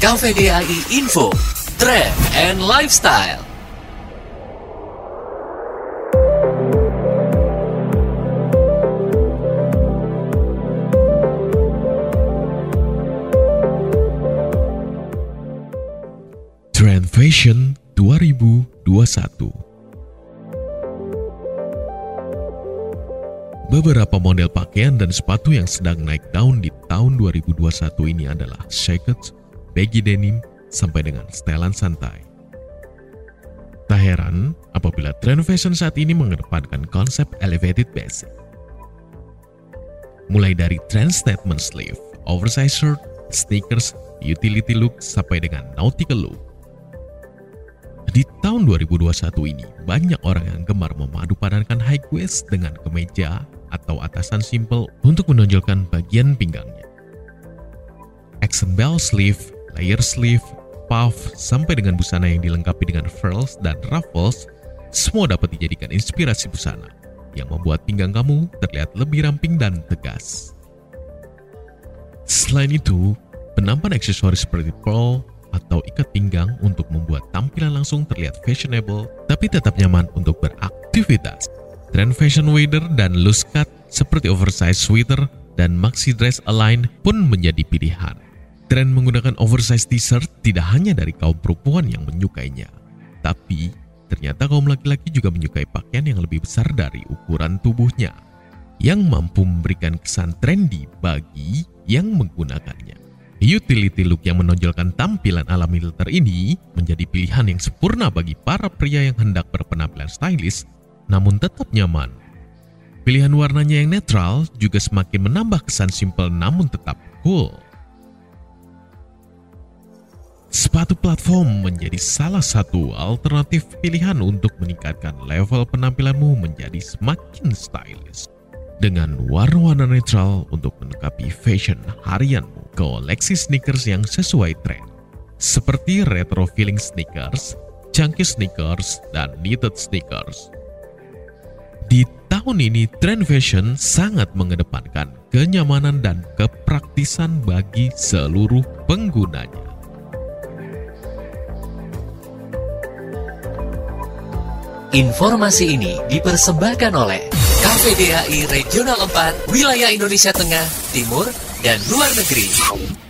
KVDAI Info, Trend and Lifestyle. Trend Fashion 2021 Beberapa model pakaian dan sepatu yang sedang naik daun di tahun 2021 ini adalah jacket, baggy denim, sampai dengan setelan santai. Tak heran apabila trend fashion saat ini mengedepankan konsep elevated basic. Mulai dari trend statement sleeve, oversized shirt, sneakers, utility look, sampai dengan nautical look. Di tahun 2021 ini, banyak orang yang gemar memadupadankan high waist dengan kemeja atau atasan simple untuk menonjolkan bagian pinggangnya. Accent bell sleeve, layer sleeve, puff, sampai dengan busana yang dilengkapi dengan frills dan ruffles, semua dapat dijadikan inspirasi busana yang membuat pinggang kamu terlihat lebih ramping dan tegas. Selain itu, penampan aksesoris seperti pearl atau ikat pinggang untuk membuat tampilan langsung terlihat fashionable tapi tetap nyaman untuk beraktivitas. Trend fashion weather dan loose cut seperti oversized sweater dan maxi dress align pun menjadi pilihan. Tren menggunakan oversized t-shirt tidak hanya dari kaum perempuan yang menyukainya, tapi ternyata kaum laki-laki juga menyukai pakaian yang lebih besar dari ukuran tubuhnya, yang mampu memberikan kesan trendy bagi yang menggunakannya. Utility look yang menonjolkan tampilan ala militer ini menjadi pilihan yang sempurna bagi para pria yang hendak berpenampilan stylish namun tetap nyaman. Pilihan warnanya yang netral juga semakin menambah kesan simpel namun tetap cool. Sepatu platform menjadi salah satu alternatif pilihan untuk meningkatkan level penampilanmu menjadi semakin stylish. Dengan warna-warna netral untuk melengkapi fashion harianmu, koleksi sneakers yang sesuai tren. Seperti retro feeling sneakers, chunky sneakers, dan knitted sneakers. Di tahun ini, tren fashion sangat mengedepankan kenyamanan dan kepraktisan bagi seluruh penggunanya. Informasi ini dipersembahkan oleh KVDAI Regional 4, Wilayah Indonesia Tengah, Timur, dan Luar Negeri.